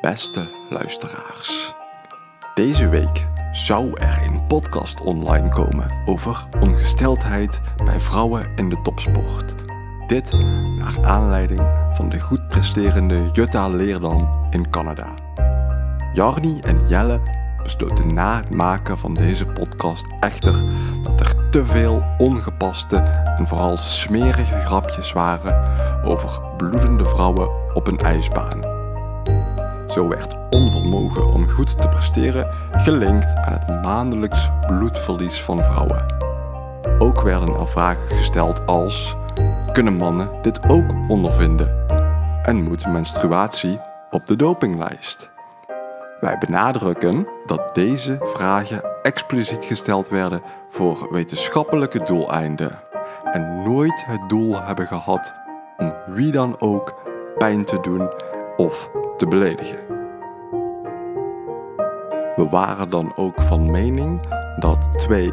Beste luisteraars. Deze week zou er een podcast online komen over ongesteldheid bij vrouwen in de topsport. Dit naar aanleiding van de goed presterende Jutta Leerdam in Canada. Jarni en Jelle besloten na het maken van deze podcast echter dat er te veel ongepaste en vooral smerige grapjes waren over bloedende vrouwen op een ijsbaan. Zo werd onvermogen om goed te presteren gelinkt aan het maandelijks bloedverlies van vrouwen. Ook werden er vragen gesteld als: kunnen mannen dit ook ondervinden? En moet menstruatie op de dopinglijst? Wij benadrukken dat deze vragen expliciet gesteld werden voor wetenschappelijke doeleinden en nooit het doel hebben gehad om wie dan ook pijn te doen of te beledigen. We waren dan ook van mening dat twee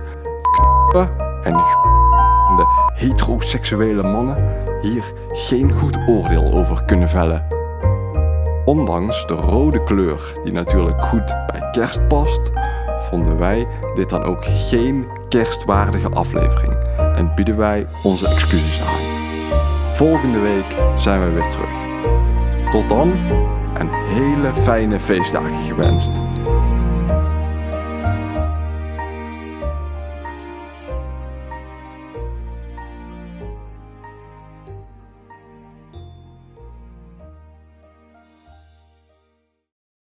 knappe en de heteroseksuele mannen hier geen goed oordeel over kunnen vellen. Ondanks de rode kleur, die natuurlijk goed bij kerst past, vonden wij dit dan ook geen kerstwaardige aflevering en bieden wij onze excuses aan. Volgende week zijn we weer terug. Tot dan en hele fijne feestdagen gewenst.